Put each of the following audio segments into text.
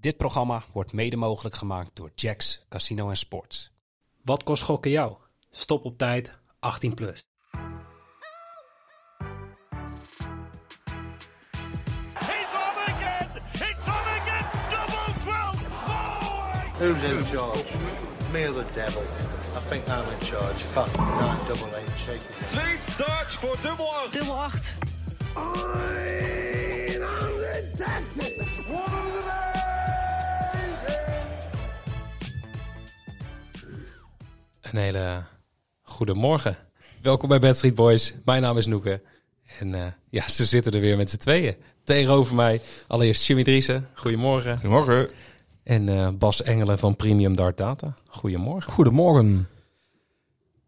Dit programma wordt mede mogelijk gemaakt door Jacks Casino en Sports. Wat kost gokken jou? Stop op tijd, 18 plus. He's on again! It's on again! Double 12! Who's in charge? Me or the devil? I think I'm in charge. Fuck, nine double eight, shake it. Twee darts voor dubbel 8. Dubbel 8. Een hele goede morgen. Welkom bij Bad Street Boys. Mijn naam is Noeke. En eh, ja, ze zitten er weer met z'n tweeën. Tegenover mij allereerst Jimmy Driessen. Goedemorgen. Goedemorgen. En eh, Bas Engelen van Premium Dart Data. Goedemorgen. Goedemorgen.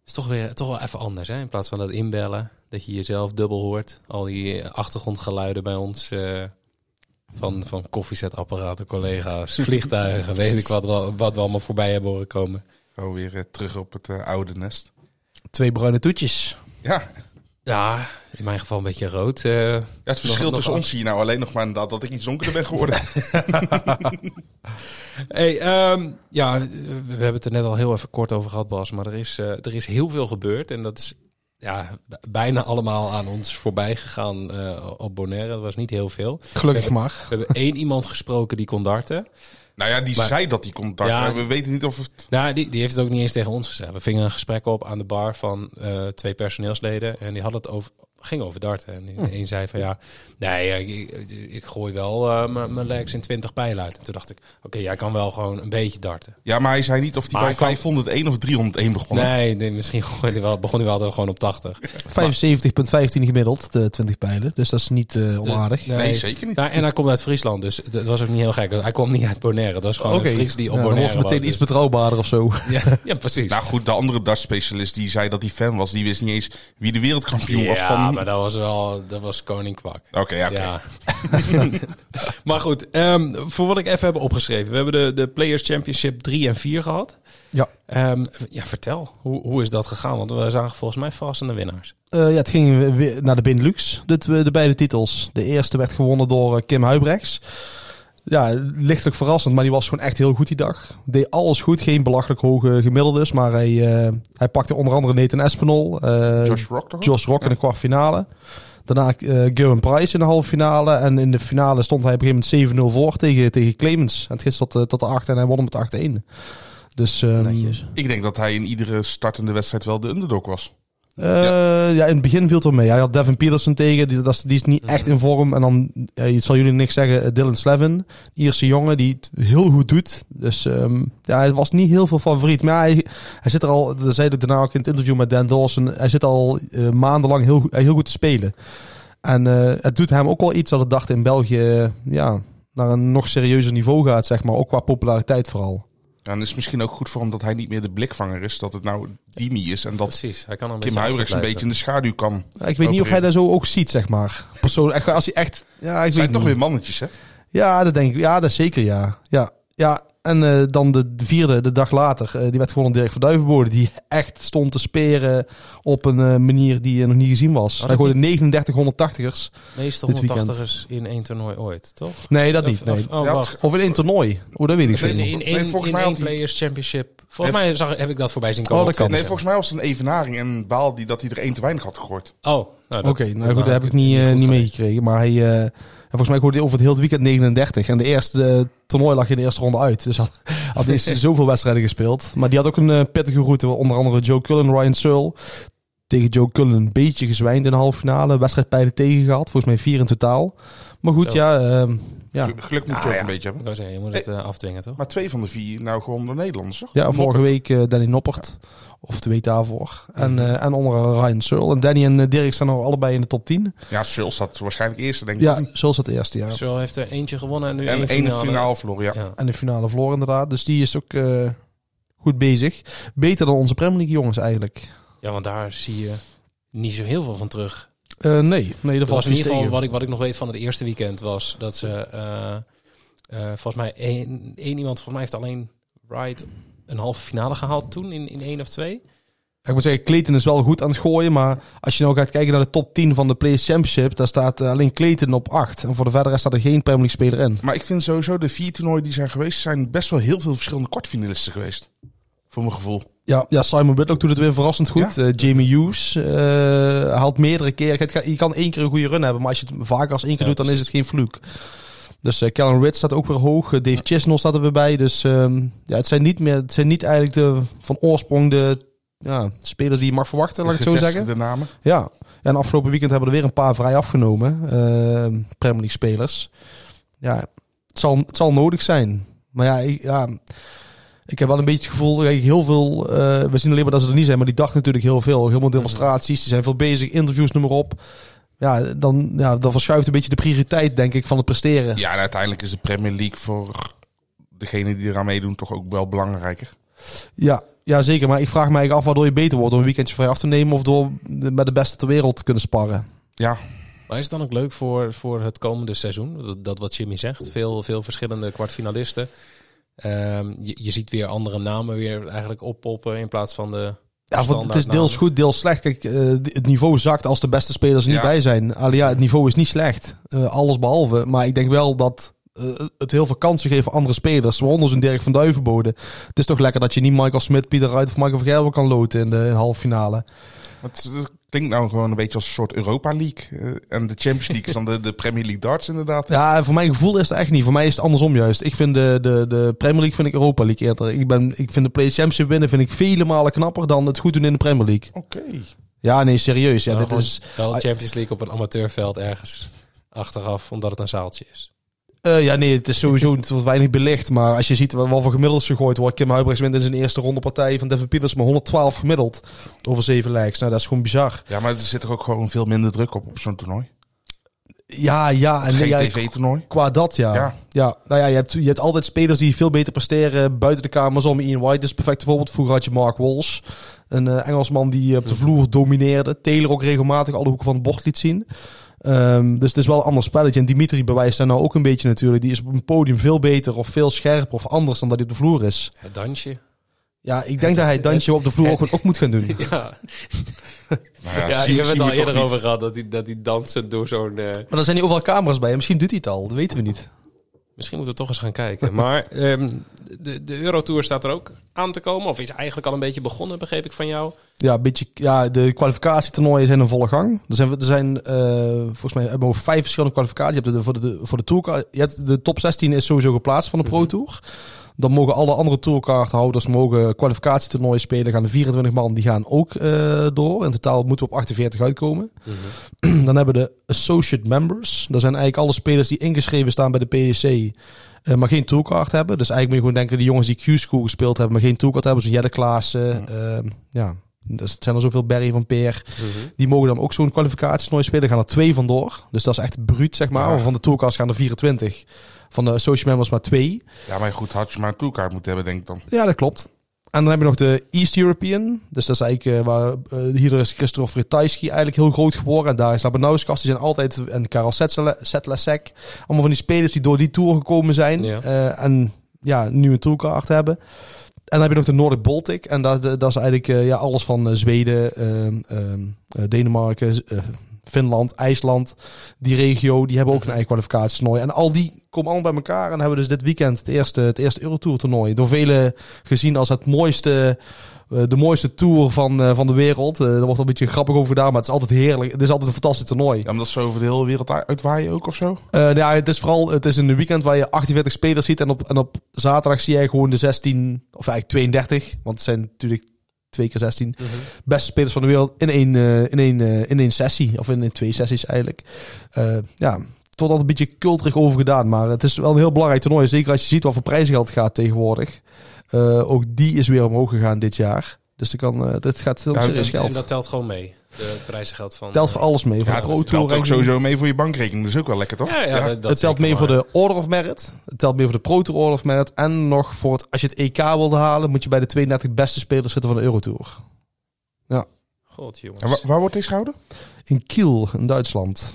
is toch, weer, toch wel even anders, hè? In plaats van dat inbellen, dat je jezelf dubbel hoort. Al die achtergrondgeluiden bij ons. eh, van, van koffiezetapparaten, collega's, vliegtuigen. weet ik wat, wat we allemaal voorbij hebben horen komen. Gewoon weer eh, terug op het eh, oude nest. Twee bruine toetjes. Ja, Ja, in mijn geval een beetje rood. eh. ja het verschil nog tussen ons zie je nou alleen nog maar inderdaad dat ik iets donkerder ben geworden. Hey, ehm, ja, we hebben het er net al heel even kort over gehad, Bas. Maar er is, er is heel veel gebeurd. En dat is ja, bijna allemaal aan ons voorbij gegaan eh, op Bonaire. Dat was niet heel veel. Gelukkig maar. We hebben één iemand gesproken die kon darten. Nou ja, die Maar- zei dat hij kon darten, Ja. we weten niet of het... Nou, die, die heeft het ook niet eens tegen ons gezegd. We vingen een gesprek op aan de bar van eh, twee personeelsleden. En die hadden het over, ging over darten. En Hm. die een zei van ja, nee, ik, ik, gooi wel eh, mijn- mijn legs in 20 pijlen uit. En toen dacht ik, oké, jij kan wel gewoon een beetje darten. Ja, maar hij zei niet of hij bij hij kan- 501 of 301 begon. Nee, nee, misschien gooide hij wel, begon hij wel gewoon op 80. 75,15 gemiddeld, de 20 pijlen. Dus dat is niet eh, onaardig. Nee, zeker niet. Nou, en hij komt uit Friesland, dus het, het was ook niet heel gek. Hij kwam niet uit Bonaire. Dat was gewoon een Fries die op Ja, Bonaire het meteen was, iets dus- betrouwbaarder of zo. Ja, ja, precies. Nou goed, de andere dartspecialist die zei dat hij fan was, die wist niet eens wie de wereldkampioen was ja, van... maar dat was wel, dat was koning kwak. Oké, ja, oké. Ja. maar goed, ehm, voor wat ik even heb opgeschreven. We hebben de, de Players Championship 3 en 4 gehad. Ja. Ehm, ja, vertel. Hoe, hoe is dat gegaan? Want we zagen volgens mij verrassende winnaars. Eh, ja, het ging weer naar de Benelux, de, de beide titels. De eerste werd gewonnen door eh, Kim Huibrechts. Ja, lichtelijk verrassend, maar die was gewoon echt heel goed die dag. Deed alles goed, geen belachelijk hoge gemiddeldes. Maar hij, eh, hij pakte onder andere Nathan Espinol. eh, Josh Rock toch? Josh Rock in de kwartfinale. Daarna eh Gerwin Price in de halve finale. En in de finale stond hij op een gegeven moment 7-0 voor tegen, tegen Clemens. En het ging tot, tot de 8 en hij won hem met 8-1. Dus ehm, Ik denk dat hij in iedere startende wedstrijd wel de underdog was. Eh, ja. in het begin viel het wel mee. Hij had Devin Peterson tegen. Die, dat is, die is niet echt in vorm. En dan, eh, het zal jullie niks zeggen, eh, Dylan Slevin. Ierse jongen die het heel goed doet. Dus ehm, ja, hij was niet heel veel favoriet. Maar hij, hij zit er al, dat zei ik daarna ook in het interview met Dan Dawson. Hij zit al maandenlang heel, goed- heel goed te spelen. En het doet hem ook wel iets dat het dacht in België ja, naar een nog serieuzer niveau gaat, zeg maar. Ook qua populariteit vooral. Ja, en het is misschien ook goed voor hem dat hij niet meer de blikvanger is. Dat het nou Dimi is en dat Precies. Hij kan een Huibrechts een beetje in de schaduw kan. Ja, Ik weet niet of hij dat zo ook ziet, zeg maar. Persoonlijk, als hij echt... Ja, ik zijn weet toch niet. weer mannetjes, hè? Ja, dat denk ik. Ja, dat zeker, ja. Ja, ja. En eh, dan de vierde, de dag later, eh, die werd gewoon Dirk van Duivenbode. Die echt stond te speren op een eh, manier die nog niet gezien was. dat hij gooide 39 180ers. Meestal dit weekend. 180ers in één toernooi ooit, toch? Nee, dat niet. Of- Nee. of- oh. Of in één toernooi. Oh, dat weet ik Nee, veel. In, in, Nee, volgens in mij één Players Championship. Volgens mij zag, heb ik dat voorbij zien Oh, komen. dat kan. Nee, volgens mij was het een evenaring en baal die dat hij er één te weinig had gegooid. Oh, nou, dat- Oké, nou goed, dan dat heb ik niet, niet meegekregen. Maar hij, eh, volgens mij gooide hij over het hele weekend 39. En de eerste eh, toernooi lag in de eerste ronde uit. Dus had, had hij zoveel wedstrijden gespeeld. Maar die had ook een eh, pittige route. Onder andere Joe Cullen, Ryan Searle. Tegen Joe Cullen een beetje gezwijnd in de halve finale. Wedstrijdpijlen tegen gehad. Volgens mij vier in totaal. Maar goed, Zo. ja... ehm, ja. Geluk moet je Ah, ook ja. een beetje hebben. zeggen, je moet het eh, afdwingen, toch? Maar twee van de vier nou gewoon door Nederlanders, toch? ja, vorige week eh, Danny Noppert. Of de week daarvoor. En, eh, en onder Ryan Searle. En Danny en Dirk staan nog allebei in de top 10. Ja, Schulz had waarschijnlijk eerste, denk ik. Ja, Searle zat eerste, ja. Zo heeft er eentje gewonnen en nu En één finale. finale verloren, ja. Ja. En de finale verloren inderdaad. Dus die is ook eh, goed bezig. Beter dan onze Premier League jongens eigenlijk. Ja, want daar zie je niet zo heel veel van terug. Eh, nee, nee, dat Er was in niet ieder geval, wat ik, wat ik nog weet van het eerste weekend, was dat ze... eh, eh, volgens mij één, één iemand, volgens mij heeft alleen Wright een halve finale gehaald toen in, in één of twee. ik moet zeggen, Clayton is wel goed aan het gooien. Maar als je nou gaat kijken naar de top 10 van de Players Championship, daar staat alleen Clayton op 8. En voor de verdere staat er geen Premier League speler in. Maar ik vind sowieso de vier toernooien die zijn geweest, zijn best wel heel veel verschillende kwartfinalisten geweest. Voor mijn gevoel. Ja, ja Simon Whitlock doet het weer verrassend goed. Ja. Eh, Jamie Hughes eh, haalt meerdere gaat- Je kan één keer een goede run hebben, maar als je het vaker als één keer Ja, doet, dan is het geen vloek. Dus eh Callum Ritz staat ook weer hoog. Dave Chisnell staat er weer bij. Dus ehm, ja, het zijn niet meer, het zijn niet eigenlijk de van oorsprong de ja, spelers die je mag verwachten, laat ik het zo zeggen. De namen. Ja. En afgelopen weekend hebben er weer een paar vrij afgenomen. ehm Premier League spelers. Ja, het zal, het zal nodig zijn. Maar ja, ik, ja, ik heb wel een beetje het gevoel, kijk, heel veel, eh, we zien alleen maar dat ze er niet zijn, maar die dachten natuurlijk heel veel. Heel veel demonstraties, die zijn veel bezig, interviews, noem maar op. Ja, dan, ja, dan verschuift een beetje de prioriteit, denk ik, van het presteren. Ja, en uiteindelijk is de Premier League voor degene die eraan meedoen toch ook wel belangrijker. Ja, ja, zeker. Maar ik vraag me eigenlijk af waardoor je beter wordt door een weekendje vrij af te nemen of door met de beste ter wereld te kunnen sparren. Ja, Maar is het dan ook leuk voor, voor het komende seizoen? Dat, dat wat Jimmy zegt. Veel, veel verschillende kwartfinalisten. Ehm, je, je ziet weer andere namen weer eigenlijk oppoppen in plaats van de. Ja, want het is deels goed, deels slecht. Kijk, eh, het niveau zakt als de beste spelers er niet Ja. bij zijn. Alleen ja, het niveau is niet slecht. Eh, alles behalve. Maar ik denk wel dat eh, het heel veel kansen geeft voor andere spelers. Waaronder zo'n Dirk van Duivenbode. Het is toch lekker dat je niet Michael Smit, Pieter Ruit of Michael van Gerwen kan loten in de, in de halve finale. het, het klinkt nou gewoon een beetje als een soort Europa League. Eh, en de Champions League is dan de, de Premier League darts inderdaad. Ja, voor mijn gevoel is het echt niet. Voor mij is het andersom juist. Ik vind de, de, de Premier League vind ik Europa League eerder. Ik, ben, ik vind de Play Championship winnen vind ik vele malen knapper dan het goed doen in de Premier League. Oké. Ja, nee, serieus. Ja, Ja, dit is, wel Champions League op een amateurveld ergens achteraf, omdat het een zaaltje is. Eh, ja, nee, het is sowieso het wordt weinig belicht. Maar als je ziet wat wat voor gemiddelds gegooid wordt. Kim Huibrechts wint in zijn eerste ronde partij van Devin Pieters met 112 gemiddeld. Over zeven lijks. Nou, dat is gewoon bizar. Ja, maar er zit toch ook gewoon veel minder druk op op zo'n toernooi. Ja, ja. En Geen ja, tv-toernooi. Qua dat, ja. Ja. ja. Nou ja, je hebt, je hebt altijd spelers die veel beter presteren buiten de kamers om. Ian White is perfect voorbeeld. Vroeger had je Mark Walsh. Een eh, Engelsman die op de vloer domineerde. Taylor ook regelmatig alle hoeken van het bord liet zien. Ehm, dus het is wel een ander spelletje. En Dimitri bewijst daar nou ook een beetje natuurlijk. Die is op een podium veel beter of veel scherper of anders dan dat hij op de vloer is. Het dansje. Ja, ik denk dat hij het dansje op de vloer ook, ook moet gaan doen. Ja, Nou ja, ja zie- je hebt zien het we al eerder over gehad dat hij, dat hij dansen door zo'n... eh, Maar dan zijn hier overal camera's bij. En misschien doet hij het al. Dat weten we niet. Misschien moeten we toch eens gaan kijken. Maar ehm, de, de Eurotour staat er ook aan te komen. Of is eigenlijk al een beetje begonnen, begreep ik van jou. Ja, een beetje, ja, de kwalificatietoernooien zijn in volle gang. Er zijn, er zijn eh, volgens mij hebben we over vijf verschillende kwalificaties. Je hebt de, voor de, voor de tour, je hebt de top 16 is sowieso geplaatst van de Pro Tour. Dan mogen alle andere tourkaarthouders mogen kwalificatietoernooien spelen. Gaan de 24 man, die gaan ook eh, door. In totaal moeten we op 48 uitkomen. Dan hebben we de associate members. Dat zijn eigenlijk alle spelers die ingeschreven staan bij de PDC. eh, maar geen tourkaart hebben. Dus eigenlijk moet je gewoon denken, die jongens die Q-School gespeeld hebben, maar geen tourkaart hebben. Zoals Jelle Klaassen. eh, ja, dus het zijn er zoveel Barry van Peer. Die mogen dan ook zo'n kwalificatietoernooi spelen. Gaan er twee vandoor. Dus dat is echt bruut, zeg maar. Ja. Van de tourkaart gaan er 24. Van de associate members maar twee. Ja, maar goed, had je maar een tourkaart moeten hebben, denk ik dan. Ja, dat klopt. En dan heb je nog de East European. Dus dat is eigenlijk eh, waar eh, hier is Christophe Ratajski eigenlijk heel groot geworden. En daar is Labanowskas. Die zijn altijd, en Karel Setlasek. Allemaal van die spelers die door die tour gekomen zijn. Ja. eh, en ja, nu een tourkaart hebben. En dan heb je nog de Nordic Baltic. En dat, dat is eigenlijk ja, alles van Zweden, ehm, ehm, eh, Denemarken, eh, Finland, IJsland. Die regio, die hebben ook een eigen kwalificatietoernooi. En al die komen allemaal bij elkaar. En hebben dus dit weekend het eerste, het eerste Eurotour toernooi. Door velen gezien als het mooiste... eh, De mooiste tour van, eh, van de wereld. Eh, er wordt al een beetje grappig over gedaan, maar het is altijd heerlijk. Het is altijd een fantastisch toernooi. Ja, omdat ze over de hele wereld uit- uitwaaien ook of zo. Nou ja, het is vooral het is een weekend waar je 48 spelers ziet. En op, en op zaterdag zie jij gewoon de 16, of eigenlijk 32. Want het zijn natuurlijk twee keer 16 beste spelers van de wereld in één, eh, in één, eh, in één sessie. Of in, in twee sessies eigenlijk. Eh, ja, het wordt altijd een beetje culturig over gedaan. Maar het is wel een heel belangrijk toernooi. Zeker als je ziet wat voor prijzengeld gaat tegenwoordig. Ook die is weer omhoog gegaan dit jaar. Dus er kan, eh dit gaat heel Ja, serieus geld. en dat telt gewoon mee. De prijzengeld van... telt voor eh, alles mee. Voor Ja, Pro Tour telt ook sowieso mee voor je bankrekening. Dat is ook wel lekker, toch? Ja, ja, dat, dat het telt mee voor de Order of Merit. Het telt mee voor de Pro Tour Order of Merit. En nog voor het, als je het EK wilde halen, moet je bij de 32 beste spelers zitten van de Eurotour. God, jongens. En wa- waar wordt deze gehouden? In Kiel, in Duitsland.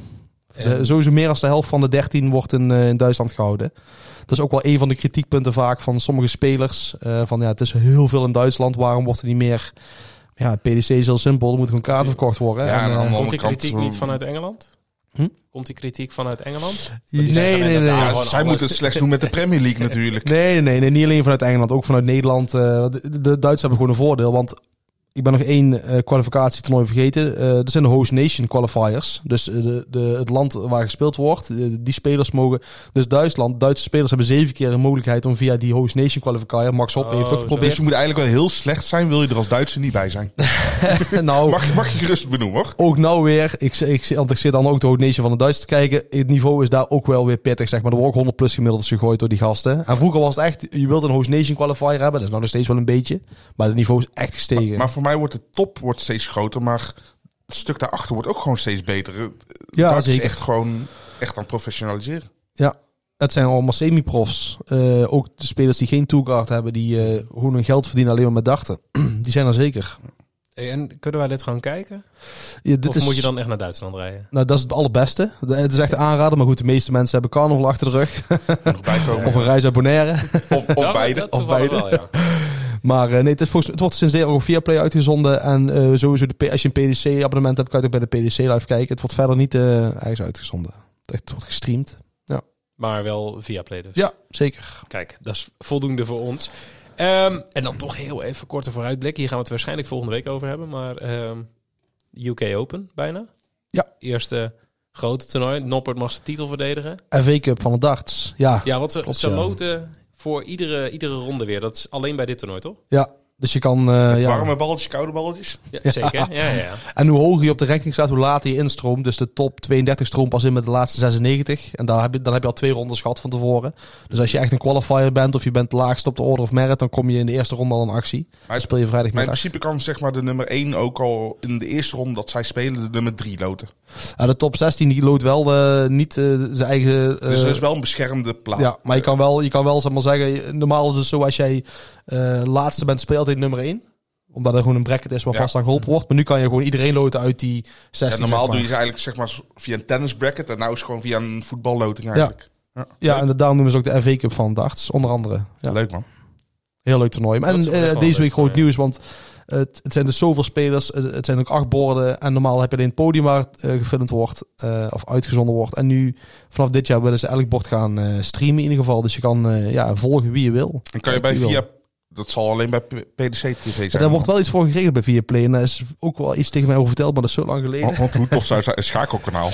En- sowieso meer dan de helft van de 13 wordt in, eh, in Duitsland gehouden. Dat is ook wel een van de kritiekpunten vaak van sommige spelers. eh, van ja, het is heel veel in Duitsland. Waarom wordt er niet meer, Ja, PDC is heel simpel. Er moeten gewoon kaarten verkocht worden. Ja, en, eh, Komt die kritiek niet vanuit Engeland? Hm? Komt die kritiek vanuit Engeland? nee, nee, nee. Ja, zij alles- moeten het slechts doen met de Premier League natuurlijk. Nee, nee, nee, niet alleen vanuit Engeland, ook vanuit Nederland. Eh, de, de Duitsers hebben gewoon een voordeel, want ik ben nog één eh kwalificatietoernooi vergeten. Eh dat zijn de host nation qualifiers. Dus eh, de, de, het land waar gespeeld wordt, die spelers mogen... Dus Duitsland, Duitse spelers hebben zeven keer een mogelijkheid om via die host nation qualifier... Max Hoppe Oh, heeft ook zo. Dus geprobeerd. je moet eigenlijk wel heel slecht zijn, wil je er als Duitser niet bij zijn. nou, Mag, je- mag je gerust benoemen hoor. ook nou weer, ik, ik, want ik zit dan ook de host nation van de Duitsers te kijken. Het niveau is daar ook wel weer pittig, zeg maar. Er wordt ook 100 plus gemiddelds gegooid door die gasten. En vroeger was het echt, je wilt een host nation qualifier hebben. Dat is nou nog steeds wel een beetje. Maar het niveau is echt gestegen. Maar voor mij wordt de top wordt steeds groter, maar het stuk daarachter wordt ook gewoon steeds beter. Ja, dat is echt gewoon echt aan professionaliseren. Ja, het zijn allemaal semi-profs. Eh, ook de spelers die geen tourcard hebben, die eh gewoon hun geld verdienen alleen maar met dachten. die zijn er zeker. Hey, En kunnen wij dit gewoon kijken? Ja, dit of is, moet je dan echt naar Duitsland rijden? Nou, dat is het allerbeste. De- Het is echt een aanrader, maar goed, de meeste mensen hebben carnaval achter de rug. Nog bijkomen. of een reis uit Bonaire. Of, of Ja, beide. of beide. Wel, ja. Maar eh, nee, het, is volgens, het wordt sinds deze ook via Play uitgezonden. En eh, sowieso, de, als je een PDC-abonnement hebt, kan je het ook bij de PDC live kijken. Het wordt verder niet eh ergens uitgezonden. Het wordt gestreamd. Maar wel via Play dus. Ja, zeker. Kijk, dat is voldoende voor ons. Ehm, en dan toch heel even korte vooruitblik. Hier gaan we het waarschijnlijk volgende week over hebben. Maar ehm, UK Open bijna. Ja. Eerste grote toernooi. Noppert mag zijn titel verdedigen. FA Cup van de darts. Ja, Ja, want ze, ze ja. Voor iedere, iedere ronde weer. Dat is alleen bij dit toernooi, toch? ja. Dus je kan... eh, ja. Warme balletjes, koude balletjes. Ja, zeker. Ja, ja, ja. En hoe hoger je op de ranking staat, hoe later je instroomt. Dus de top 32 stroomt pas in met de laatste 96. En daar heb je, dan heb je al twee rondes gehad van tevoren. Dus als je echt een qualifier bent of je bent laagst op de order of merit, dan kom je in de eerste ronde al in actie. Dan speel je Maar in principe kan zeg maar de nummer 1 ook al in de eerste ronde dat zij spelen de nummer 3 loten. Ja, de top 16 die loopt wel eh, niet eh, zijn eigen... eh, Dus er is wel een beschermde plaats. ja, maar je kan wel, je kan wel zeg maar zeggen, normaal is het zo als jij eh, laatste bent, speelt nummer 1 omdat er gewoon een bracket is waar Ja. vast aan geholpen wordt. Maar nu kan je gewoon iedereen loten uit die 16. Ja, normaal zeg maar. doe je ze eigenlijk zeg maar via een tennis bracket en nou is het gewoon via een voetballoting eigenlijk. Ja, Ja, en daarom noemen ze ook de FA Cup van darts, onder andere. Ja. leuk man. Heel leuk toernooi. En eh, wel deze week groot ja. nieuws, want het, het zijn dus zoveel spelers. Het, het zijn ook acht borden. En normaal heb je alleen het podium waar het eh, gefilmd wordt eh, of uitgezonden wordt. En nu, vanaf dit jaar, willen ze elk bord gaan eh, streamen in ieder geval. Dus je kan eh, ja, volgen wie je wil. Dan kan je bij via, dat zal alleen bij P- PDC TV zijn. Daar wordt wel iets voor geregeld bij Viaplay. En daar is ook wel iets tegen mij over verteld, maar dat is zo lang geleden. Want, want hoe tof zou zijn een schakelkanaal?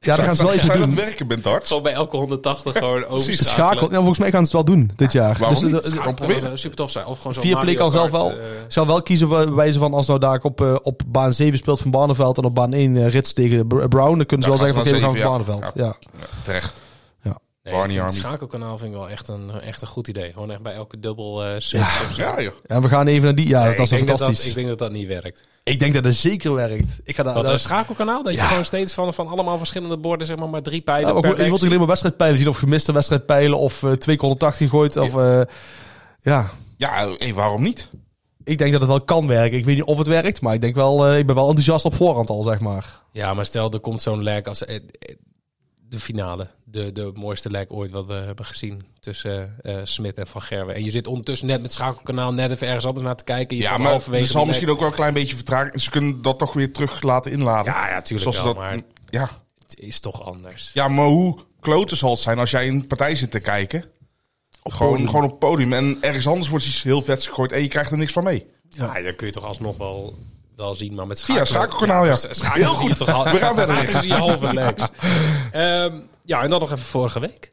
ja, daar gaan ze wel iets Zou mee dat doen. werken, bent? Gewoon bij elke 180 gewoon overschakelen. Schakel, ja, volgens mij gaan ze het wel doen dit jaar. Waarom dus, niet? eh, Gewoon proberen. zou super tof zijn. Of gewoon zo Viaplay kan zelf wel. Ik zal wel kiezen bij wijze van als nou daar op, eh, op baan 7 speelt van Barneveld en op baan 1 eh, rits tegen Br- Brown, dan kunnen ze wel zeggen ze van oké, we gaan zeven, Barneveld. Ja. Ja, terecht. Nee, Barney ik vind het schakelkanaal vind ik wel echt een, echt een goed idee. Gewoon echt bij elke dubbel eh set Ja. of zo. Ja, joh. En we gaan even naar die. Ja, Nee, dat is ik, denk dat fantastisch. dat, ik denk dat dat niet werkt. Ik denk dat het zeker werkt. Ik ga daar. Wat daar- een schakelkanaal? Dat je Ja. gewoon steeds van, van allemaal verschillende borden, zeg maar, maar drie pijlen Ja, maar je wilt alleen maar wedstrijdpijlen zien of gemiste wedstrijdpijlen of eh 2 keer 180 gegooid. Of, eh, ja, Ja, hey, waarom niet? ik denk dat het wel kan werken. Ik weet niet of het werkt, maar ik denk wel, eh, ik ben wel enthousiast op voorhand al, zeg maar. Ja, maar stel er komt zo'n leg als eh, eh, de finale. De, de mooiste leg ooit wat we hebben gezien tussen eh Smit en Van Gerwen. En je zit ondertussen net met schakelkanaal net even ergens anders naar te kijken. Je Ja, maar er zal misschien ook wel een klein beetje vertraging. Ze kunnen dat toch weer terug laten inladen. Ja, ja, tuurlijk Zoals ze wel, dat, maar ja. het is toch anders. ja, maar hoe kloten zal het zijn als jij in een partij zit te kijken? gewoon, podium. gewoon op het podium. En ergens anders wordt iets heel vets gegooid en je krijgt er niks van mee. Ja, dan kun je toch alsnog wel, wel zien, maar met Via schakelen... schakelkanaal, ja. Schakelen Heel goed. toch al, We gaan verder. schakelen zie je halve legs. Ehm, ja, en dan nog even vorige week.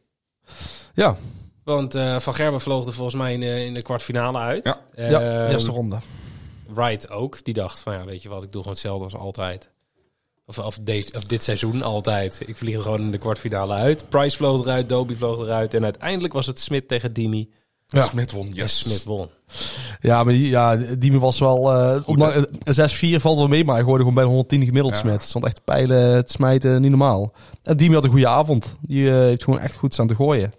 Ja, Want eh, Van Gerben vloog er volgens mij in de, in de kwartfinale uit. Ja. ja Ehm, eerste ronde. Wright ook. Die dacht van ja, weet je wat, ik doe gewoon hetzelfde als altijd. Of, of, deze, of dit seizoen altijd. Ik vlieg er gewoon in de kwartfinale uit. Price vloog eruit, Dobie vloog eruit. En uiteindelijk was het Smit tegen Dimi. Ja. Smit won, yes. Smit won. Ja, maar die, ja, die was wel... eh ondanks- eh, 6-4 valt wel mee, maar hij gooide gewoon bij 110 gemiddeld Ja. Smit. Stond echt pijlen te smijten, niet normaal. En had een goede avond. Die eh, heeft gewoon echt goed staan te gooien.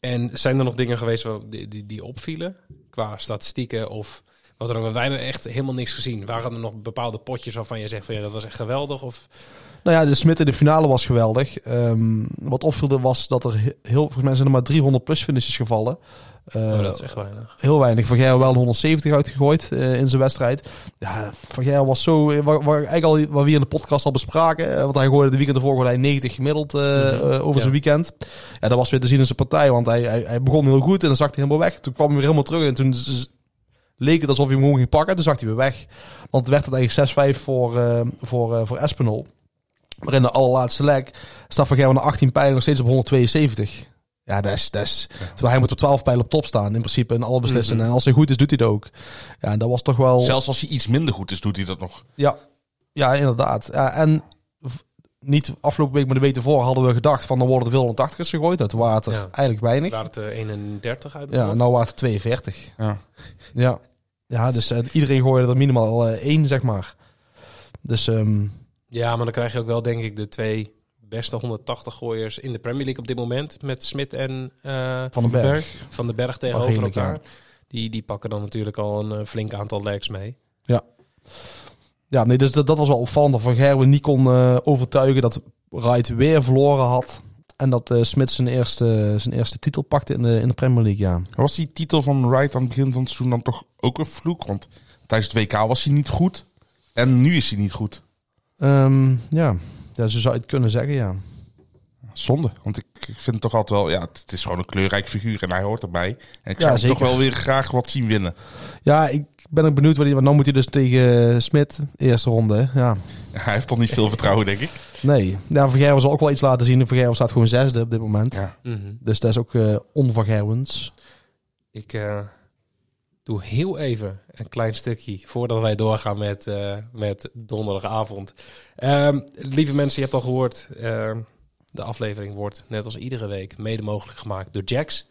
En zijn er nog dingen geweest waar- die, die, die opvielen? Qua statistieken of... Wat er ook, wij hebben echt helemaal niks gezien. Waren er nog bepaalde potjes waarvan je zegt van ja, dat was echt geweldig? Of Nou ja, de Smit in de finale was geweldig. Ehm, wat opvielde was dat er he- heel, volgens mij zijn er maar 300 plus finishes gevallen. Oh, dat is echt weinig. heel weinig. Van Gerwen wel een 170 uitgegooid eh, in zijn wedstrijd. Ja, Van Gerwen was zo, eh, waar, waar eigenlijk al, wat we in de podcast al bespraken, want hij gooide de weekend ervoor gooide hij 90 gemiddeld Mhm. over Ja. zijn weekend. Ja, dat was weer te zien in zijn partij, want hij, hij, hij begon heel goed en dan zakte hij helemaal weg. Toen kwam hij weer helemaal terug en toen leek het alsof hij hem gewoon ging pakken. Toen zag hij weer weg. Want het werd het eigenlijk 6-5 voor, voor, voor Espinol. Maar in de allerlaatste leg staat Van Gerwen na 18 pijlen nog steeds op 172. Ja, dat is, dat is, terwijl hij moet op 12 pijlen op top staan, in principe, in alle beslissingen. En als hij goed is, doet hij het ook. Ja, en dat was toch wel... Zelfs als hij iets minder goed is, doet hij dat nog. Ja, ja inderdaad. Ja, en niet afgelopen week, maar de week ervoor hadden we gedacht van dan worden er veel 180ers gegooid. Dat waren het er Ja. eigenlijk weinig. Waren het er 31 uit? Ja, nou waren het 42. Ja. Ja, ja dus eh, iedereen gooide er minimaal eh, één, zeg maar. Dus ehm, Ja, maar dan krijg je ook wel denk ik de twee beste 180 gooiers in de Premier League op dit moment. Met Smit en eh, Van den Berg. Van den Berg tegenover elkaar. Die, die pakken dan natuurlijk al een eh, flink aantal legs mee. Ja, nee, dus dat, dat was wel opvallend dat Van Gerwen niet kon eh, overtuigen dat Wright weer verloren had. En dat eh Smit zijn eerste, zijn eerste titel pakte in de, in de Premier League, ja. Was die titel van Wright aan het begin van het seizoen dan toch ook een vloek? Want tijdens het WK was hij niet goed. En nu is hij niet goed. Ehm, ja. ja, zo zou je het kunnen zeggen, ja. Zonde. Want ik, ik vind het toch altijd wel... Ja, het, is gewoon een kleurrijk figuur en hij hoort erbij. En ik Ja, zou hem toch wel weer graag wat zien winnen. Ja, ik ben ook benieuwd, wat hij- want dan moet hij dus tegen Smit, eerste ronde. Ja, Hij heeft toch niet veel vertrouwen, denk ik. nee. Ja, Van Gerwen zal ook wel iets laten zien. Van Gerwen staat gewoon zesde op dit moment. Ja. Dus dat is ook eh onvan Gerwens. Ik eh, doe heel even een klein stukje voordat wij doorgaan met, eh, met donderdagavond. Ehm, lieve mensen, je hebt al gehoord, ehm, de aflevering wordt net als iedere week mede mogelijk gemaakt door Jax.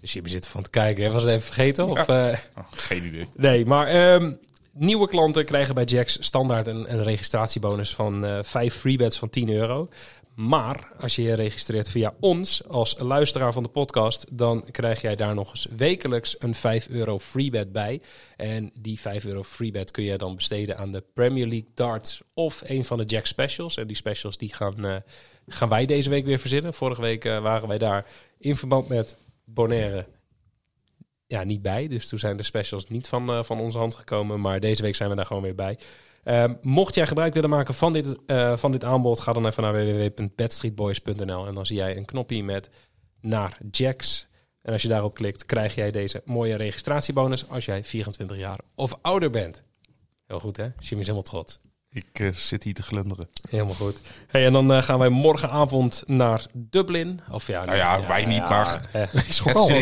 Dus je zit van te kijken, hè? was het even vergeten? Of, eh, Oh, geen idee. Nee, maar ehm, nieuwe klanten krijgen bij Jax standaard een, een registratiebonus van eh 5 freebets van 10 euro. Maar als je je registreert via ons als luisteraar van de podcast, dan krijg jij daar nog eens wekelijks een 5 euro freebet bij. En die 5 euro freebet kun je dan besteden aan de Premier League darts of een van de Jack specials. En die specials die gaan, eh, gaan wij deze week weer verzinnen. Vorige week eh, waren wij daar in verband met Bonaire ja, niet bij. Dus toen zijn de specials niet van, eh, van onze hand gekomen. Maar deze week zijn we daar gewoon weer bij. Ehm, mocht jij gebruik willen maken van dit, eh, van dit aanbod, ga dan even naar www.bedstreetboys.nl en dan zie jij een knopje met naar Jacks. En als je daarop klikt, krijg jij deze mooie registratiebonus als jij 24 jaar of ouder bent. Heel goed, hè? Jimmy is helemaal trots. Ik eh, zit hier te glunderen. Helemaal goed. Hey, en dan eh, gaan wij morgenavond naar Dublin. Of ja, Nou ja, wij niet, maar- Ik schrok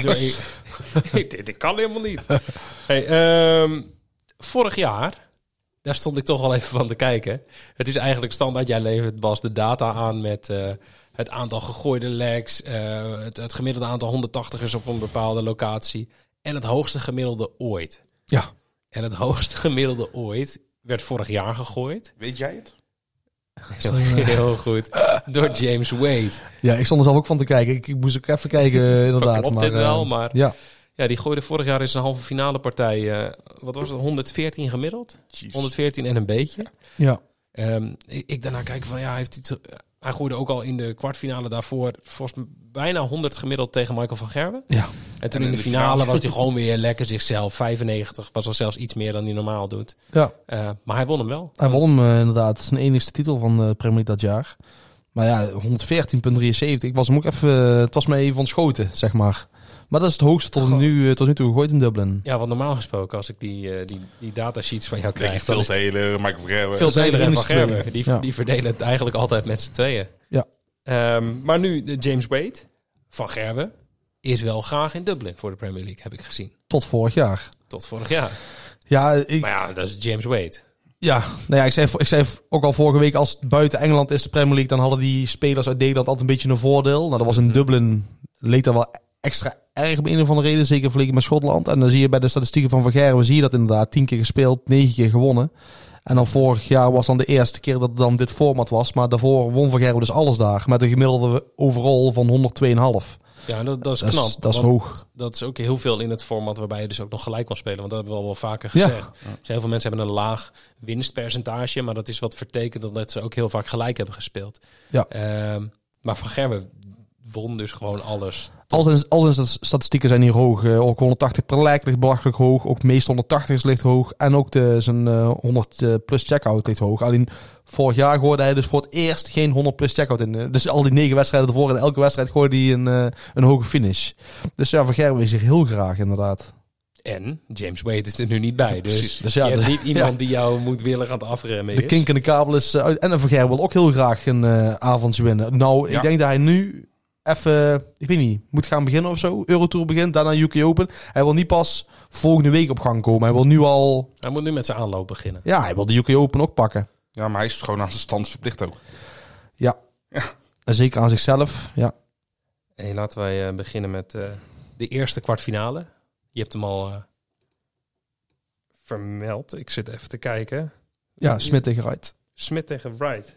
dit kan helemaal niet. Hey, ehm, vorig jaar, daar stond ik toch al even van te kijken. Het is eigenlijk standaard, jij levert Bas de data aan met eh, het aantal gegooide legs, eh, het, het gemiddelde aantal 180ers op een bepaalde locatie en het hoogste gemiddelde ooit. Ja. En het hoogste gemiddelde ooit werd vorig jaar gegooid. Weet jij het? Heel, heel goed. Door James Wade. Ja, ik stond er zelf ook van te kijken. Ik, ik moest ook even kijken, inderdaad. Klopt maar, dit wel, eh, maar- Ja, Ja, die gooide vorig jaar in zijn halve finale partij, eh, wat was het, 114 gemiddeld? Jezus. 114 en een beetje. ja. Ehm, ik, ik daarna kijk van, ja, hij heeft iets, eh, hij gooide ook al in de kwartfinale daarvoor volgens mij bijna 100 gemiddeld tegen Michael van Gerwen. ja. En toen En in in de de finale, finale. was hij gewoon weer lekker zichzelf. 95 was al zelfs iets meer dan hij normaal doet. ja. Eh, maar hij won hem wel. Hij won hem inderdaad. Zijn enigste titel van de Premier League dat jaar. Maar ja, 114,73. Ik was hem ook even... Het was mij even ontschoten, zeg maar. Maar dat is het hoogste tot Goh. nu, eh, tot nu toe gegooid in Dublin. Ja, want normaal gesproken, als ik die, eh, die, die datasheets van jou krijg, dan veel delen, Michael. Veel Taylor en Van. Die, Ja. die verdelen het eigenlijk altijd met z'n tweeën. Ja. Ehm, maar nu, de James Wade van Gerwen is wel graag in Dublin voor de Premier League, heb ik gezien. Tot vorig jaar. Tot vorig jaar. Ja, ik, Maar ja, dat is James Wade. ja, nou ja ik, zei, ik zei ook al vorige week, als het buiten Engeland is de Premier League, dan hadden die spelers uit Nederland altijd een beetje een voordeel. Nou, dat was in Dublin, leek dat wel extra erg om een of andere reden, zeker vergeleken met Schotland. En dan zie je bij de statistieken van Van Gerwen, zie je dat inderdaad, tien keer gespeeld, negen keer gewonnen. En dan vorig jaar was dan de eerste keer dat het dan dit format was. Maar daarvoor won Van Gerwen dus alles daar. Met een gemiddelde overall van 102,5. Ja, dat, dat is Dat is- knap. dat is want hoog. Dat is ook heel veel in het format waarbij je dus ook nog gelijk kan spelen. Want dat hebben we al wel vaker Ja. gezegd. Dus heel veel mensen hebben een laag winstpercentage. Maar dat is wat vertekend omdat ze ook heel vaak gelijk hebben gespeeld. Ja. Ehm, maar Van Gerwen won dus gewoon alles. Al zijn, al zijn stat- statistieken zijn hier hoog. Eh, ook 180 per lijk ligt belachelijk hoog. Ook de meeste 180 ligt hoog. En ook de, zijn eh, 100 eh, plus checkout ligt hoog. Alleen vorig jaar gooide hij dus voor het eerst geen 100 plus checkout in. Eh, Dus al die negen wedstrijden ervoor en elke wedstrijd gooide hij een, eh, een hoge finish. Dus ja, Van Gerwen is hier heel graag inderdaad. En James Wade is er nu niet bij. Dus. Dus ja, je hebt niet iemand ja. die jou moet willen gaan afremmen. De is. kink in de kabel is eh, uit. En Van Gerwen wil ook heel graag een eh avondje winnen. Nou, Ja. ik denk dat hij nu even, ik weet niet, moet gaan beginnen of zo. Eurotour begint, daarna UK Open. Hij wil niet pas volgende week op gang komen. Hij wil nu al, Hij moet nu met zijn aanloop beginnen. ja, hij wil de UK Open ook pakken. Ja, maar hij is gewoon aan zijn stand verplicht ook. Ja. En zeker aan zichzelf, ja. Hey, laten wij eh, beginnen met eh, de eerste kwartfinale. Je hebt hem al eh, vermeld. Ik zit even te kijken. Ja, Smit tegen Wright. Smit tegen Wright.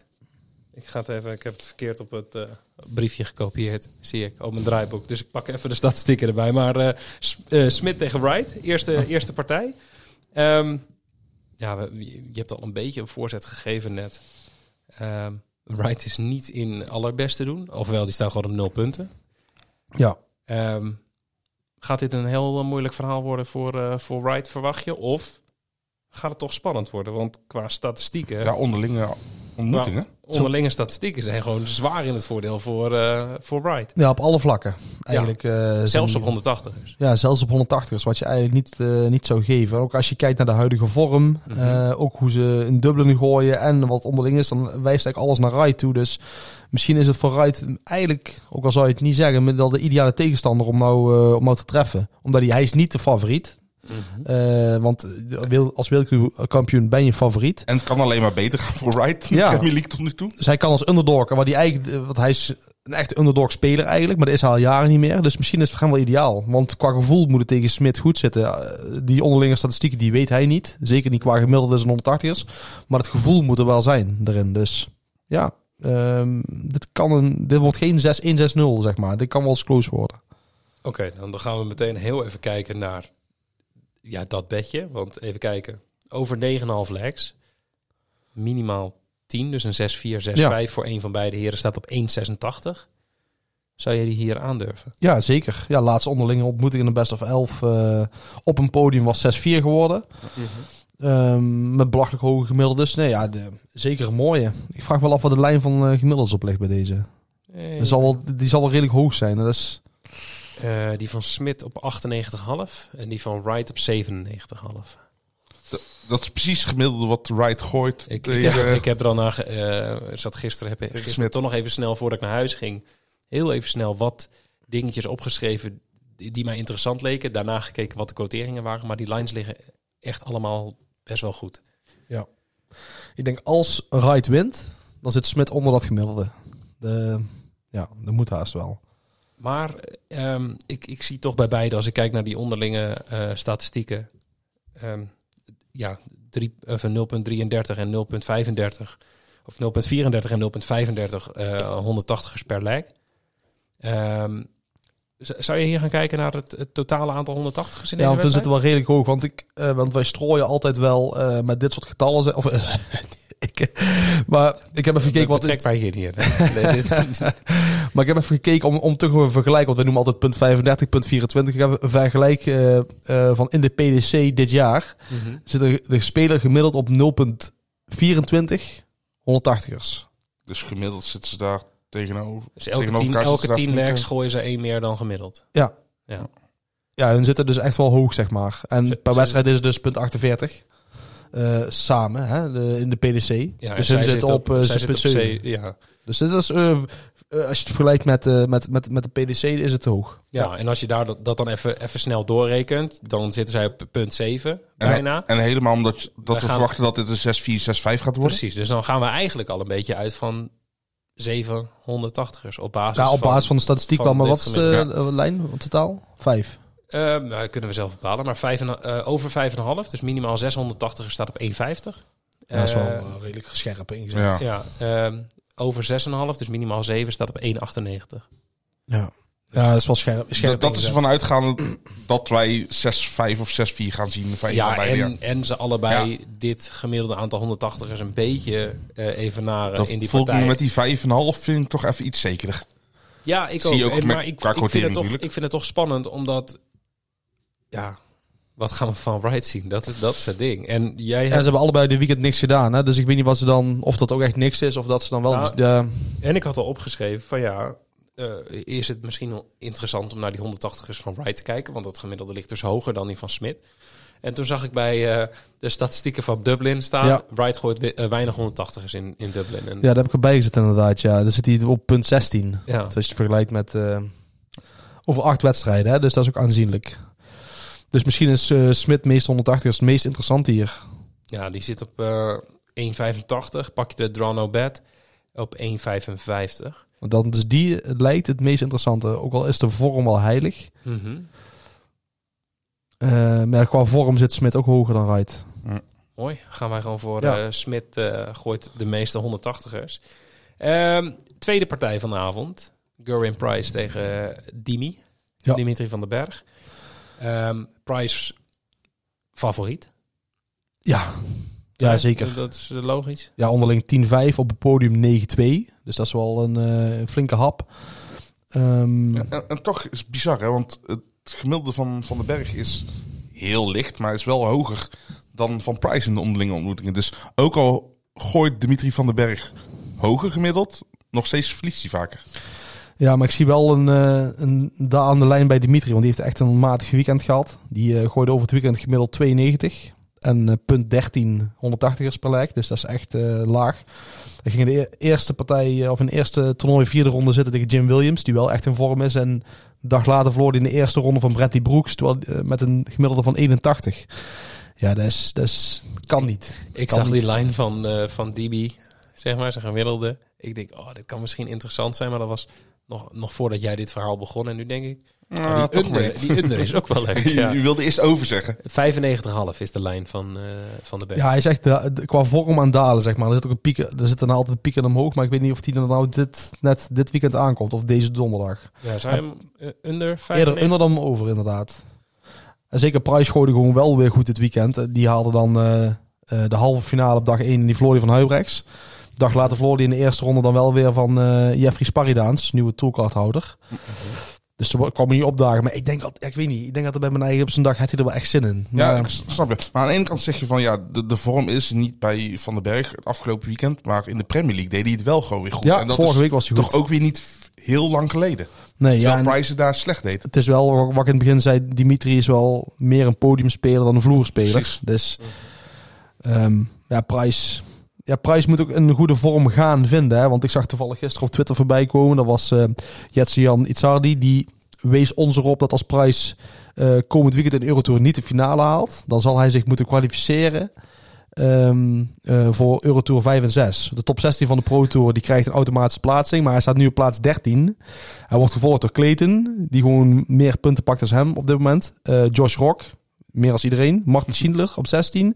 Ik ga het even. Ik heb het verkeerd op het eh, briefje gekopieerd. Zie ik op mijn draaiboek. Dus ik pak even de statistieken erbij. Maar eh eh, Smit tegen Wright. Eerste, eerste partij. Ehm, ja, we- je hebt al een beetje een voorzet gegeven net. Ehm, Wright is niet in allerbeste doen. Ofwel, die staat gewoon op nul punten. Ja. Ehm, gaat dit een heel moeilijk verhaal worden voor, eh, voor Wright, verwacht je? Of gaat het toch spannend worden? Want qua statistieken, Ja, onderlinge ontmoetingen. onderlinge statistieken zijn gewoon zwaar in het voordeel voor, eh, voor Wright. Ja, op alle vlakken. Eigenlijk, eh, Zelfs op 180 dus. Ja, zelfs op 180 is wat je eigenlijk niet, eh, niet zou geven. Ook als je kijkt naar de huidige vorm, Mhm. eh, ook hoe ze in Dublin gooien en wat onderling is, dan wijst eigenlijk alles naar Wright toe. Dus misschien is het voor Wright eigenlijk, ook al zou je het niet zeggen, met wel de ideale tegenstander om nou, eh, om nou te treffen. Omdat hij, hij is niet de favoriet. Eh, want eh, wil- als wereldkampioen ben je favoriet. En het kan alleen maar beter gaan voor Wright. Ja. Premier League tot nu toe. Dus hij kan als underdog, wat hij eigenlijk, eh, want hij is een echte underdog speler eigenlijk, maar dat is hij al jaren niet meer. Dus misschien is het voor hem wel ideaal. Want qua gevoel moet het tegen Smit goed zitten. Eh, Die onderlinge statistieken, die weet hij niet. Zeker niet qua gemiddelde en 180ers. Maar het gevoel moet er wel zijn erin. Dus ja, ehm, dit, kan een, dit wordt geen 6-1-6-0, zeg maar. Dit kan wel eens close worden. Oké, dan dan gaan we meteen heel even kijken naar ja, dat bedje. Want even kijken, over 9,5 legs. Minimaal 10, dus een 6-4, 6-5 voor een van beide heren staat op 1,86. Zou jij die hier aandurven? Ja, zeker. Ja, laatste onderlinge ontmoeting in de best of 11 eh, op een podium was 6-4 geworden. Ehm, met belachelijk hoge gemiddeldes. Nee, ja, de, zeker een mooie. Ik vraag me wel af wat de lijn van eh gemiddeldes op ligt bij deze. Dat zal wel, die zal wel redelijk hoog zijn. Dat is, eh, die van Smit op 98,5 en die van Wright op 97,5. Dat is precies gemiddelde wat Wright gooit. Ik, ik, tegen- heb, ik heb er al naar. eh, zat gisteren, heb ik gisteren Smit. toch nog even snel voordat ik naar huis ging. Heel even snel wat dingetjes opgeschreven die, die mij interessant leken. Daarna gekeken wat de quoteringen waren. Maar die lines liggen echt allemaal best wel goed. ik denk als Wright wint, dan zit Smit onder dat gemiddelde. De, ja, dat moet haast wel. Maar ehm, ik, ik zie toch bij beide, als ik kijk naar die onderlinge eh, statistieken. ehm, ja, drie- of een 0,33 en 0,35. Of 0,34 en 0,35 eh 180ers per leg. Ehm, zou je hier gaan kijken naar het, het totale aantal 180ers in Ja, want we wedstrijd? zitten wel redelijk hoog. Want, ik, eh, want wij strooien altijd wel eh, met dit soort getallen. Of, ik, maar ik heb even gekeken wat... Betrek mij hier niet. Nee, dit- Maar ik heb even gekeken om, om te gaan vergelijken. Want wij noemen altijd punt 35, punt 24. Ik heb een vergelijk eh, eh, van in de PDC dit jaar. Zit de, de speler gemiddeld op 0,24 180ers. Dus gemiddeld zitten ze daar tegenover. Dus elke tegenover tien, elke tien flink, gooien ze één meer dan gemiddeld. Ja. Ja. Ja, hun zitten dus echt wel hoog, zeg maar. En Ze- per wedstrijd is het dus punt 48. Eh, samen, hè, de, in de PDC. Ja, dus hun zit zitten op, eh, op zeven. C- Ja. Dus dit is, eh, eh, als je het vergelijkt met, eh, met, met, met de PDC, is het te hoog. Ja, en als je daar dat, dat dan even, even snel doorrekent, dan zitten zij op punt 7, En, bijna. en helemaal omdat je- dat We we gaan- verwachten dat dit een 6-4, 6-5 gaat worden. Precies, dus dan gaan we eigenlijk al een beetje uit van 780ers op basis Ja, op van... basis van de statistiek van wel. Maar wat is de eh, lijn in totaal? Vijf. Eh, nou, kunnen we zelf bepalen, maar vijf en, eh, over 5,5, dus minimaal 680 staat op 1,50. dat is wel Eh, eh, redelijk gescherp ingezet. Ja. Ja, ehm, over 6,5, dus minimaal 7 staat op 1,98. Ja. Ja, dat is wel scherp. scherp Dat, dat is uitgaande dat wij 6-5 of 6-4 gaan zien. Van Ja, en, en ze allebei dit gemiddelde aantal 180ers een beetje eh evenaren Dat in die voelt me partij. met die 5,5 vind ik toch even iets zekerder. Ja, ik Zie ook. ook En, met- maar ik, ik, vind het toch, natuurlijk. ik vind het toch spannend, omdat... Ja, wat gaan we van Wright zien? Dat is, dat is het ding. En jij En ze hebben allebei dit weekend niks gedaan. Hè? Dus ik weet niet wat ze dan, of dat ook echt niks is, of dat ze dan wel. Nou, ja, en ik had al opgeschreven van ja... eh, is het misschien wel interessant om naar die 180ers van Wright te kijken? Want het gemiddelde ligt dus hoger dan die van Smit. En toen zag ik bij eh, de statistieken van Dublin staan. Ja. Wright gooit we- eh, weinig 180ers in, in Dublin. En, ja, daar heb ik erbij gezet inderdaad. Ja, dan zit hij op punt 16. ja. Dus als je het vergelijkt met over acht wedstrijden, hè? dus dat is ook aanzienlijk. Dus misschien is eh Smit meest 180 het meest interessant hier. Ja, die zit op eh 1,85. Pak je de Draw No Bet op 1,55. Want dan is die lijkt het meest interessante. Ook al is de vorm al heilig. Eh, maar qua vorm zit Smit ook hoger dan Wright. Mooi. Gaan wij gewoon voor Ja. eh Smit eh, gooit de meeste 180ers. Ehm, tweede partij van de avond. Gurin Price tegen eh, Dimi. Ja. Dimitri van den Berg. Ehm, Price favoriet. Ja, ja Ja, zeker. Dat is eh, logisch. Ja, onderling 10-5 op het podium 9-2. Dus dat is wel een eh, flinke hap. Ehm, En, en toch is het bizar, hè? want het gemiddelde van Van den Berg is heel licht, maar is wel hoger dan van Price in de onderlinge ontmoetingen. Dus ook al gooit Dimitri van den Berg hoger gemiddeld, nog steeds verliest hij vaker. Ja, maar ik zie wel een, eh, een daar aan de lijn bij Dimitri. Want die heeft echt een matig weekend gehad. Die eh, gooide over het weekend gemiddeld 92. En eh, punt 13 180ers per leg. Dus dat is echt laag. Hij ging in de e- eerste partij, of in de eerste toernooi vierde ronde zitten tegen Jim Williams. Die wel echt in vorm is. En een dag later verloor hij in de eerste ronde van Bradley Brooks. Terwijl, met een gemiddelde van 81. Ja, dat is, dat is, kan niet. Ik Kan zag die lijn van, eh van DB, zeg maar, zijn gemiddelde. Ik denk, oh, dit kan misschien interessant zijn, maar dat was nog, nog voordat jij dit verhaal begon. En nu denk ik, Nou, die, under, die under is ook wel leuk. Je Ja. wilde eerst over zeggen. 95,5 is de lijn van, eh, van de berg. Ja, hij is echt de- de- qua vorm aan dalen, zeg maar. Er zit ook een pieken, er zitten altijd pieken omhoog, maar ik weet niet of die er nou dit, net dit weekend aankomt of deze donderdag. Ja, zou je hem eh, under Eerder 95? onder dan over, inderdaad. En zeker Price gooide gewoon wel weer goed dit weekend. Eh, Die haalde dan eh, eh, de halve finale op dag 1 en die die van Huibrechts. Dag later verloor die in de eerste ronde dan wel weer van eh Jeffrey Sparidaans, nieuwe toolcardhouder. Dus ze kwam niet opdagen. Maar ik denk, dat, ja, ik weet niet, ik denk dat er bij mijn eigen op zijn dag had hij er wel echt zin in. Ja, Maar- ik s- snap je. Maar aan de ene kant zeg je van ja, de, de vorm is niet bij Van den Berg het afgelopen weekend, maar in de Premier League deed hij het wel gewoon weer goed. ja, en dat vorige is week was hij goed. toch ook weer niet heel lang geleden. nee, ja, Terwijl en- Price daar slecht deed. het is wel wat ik in het begin zei. Dimitri is wel meer een podiumspeler dan een vloerspeler. Precies. Dus ehm, ja, Price. Ja, Price moet ook een goede vorm gaan vinden. Hè? Want ik zag toevallig gisteren op Twitter voorbij komen. Dat was eh Jetsi-Jan Itzardi. Die wees ons erop dat als Price eh, komend weekend in Eurotour niet de finale haalt. Dan zal hij zich moeten kwalificeren ehm, eh, voor Eurotour 5 en 6. De top 16 van de Pro Tour die krijgt een automatische plaatsing. Maar hij staat nu op plaats 13. Hij wordt gevolgd door Clayton. Die gewoon meer punten pakt dan hem op dit moment. Josh Rock. Meer als iedereen. Martin Schindler op 16.